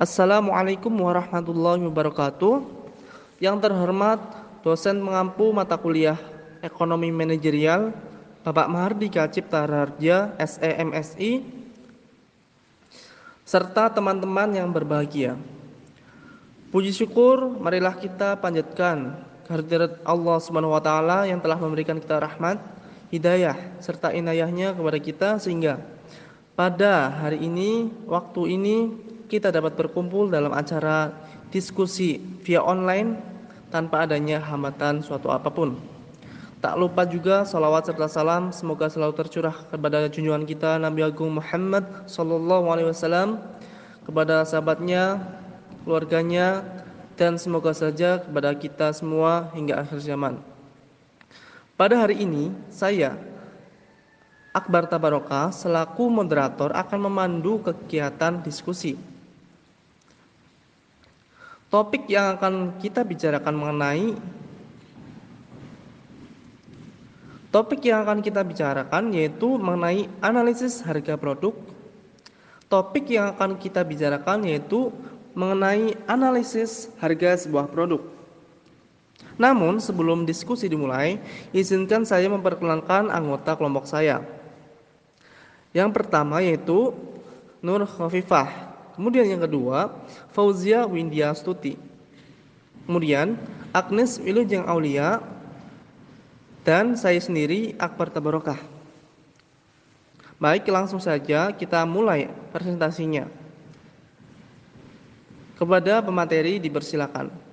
Assalamualaikum warahmatullahi wabarakatuh. Yang terhormat dosen mengampu mata kuliah Ekonomi Manajerial Bapak Mahardika Cipta Harja SEMSI serta teman-teman yang berbahagia. Puji syukur marilah kita panjatkan kehadirat Allah Subhanahu wa taala yang telah memberikan kita rahmat, hidayah serta inayahnya kepada kita sehingga pada hari ini, waktu ini kita dapat berkumpul dalam acara diskusi via online tanpa adanya hambatan suatu apa pun. Tak lupa juga salawat serta salam semoga selalu tercurah kepada junjungan kita Nabi Agung Muhammad Sallallahu Alaihi Wasallam kepada sahabatnya, keluarganya, dan semoga saja kepada kita semua hingga akhir zaman. Pada hari ini, saya Akbar Tabaroka selaku moderator akan memandu kegiatan diskusi. Topik yang akan kita bicarakan mengenai Topik yang akan kita bicarakan yaitu mengenai analisis harga produk. Topik yang akan kita bicarakan yaitu mengenai analisis harga sebuah produk. Namun sebelum diskusi dimulai, izinkan saya memperkenalkan anggota kelompok saya. Yang pertama yaitu Nur Khafifah. Kemudian yang kedua, Fauzia Windia Stuti. Kemudian Agnes Wilujeng Aulia dan saya sendiri Akbar Tabarokah. Baik, langsung saja kita mulai presentasinya. Kepada pemateri dipersilakan.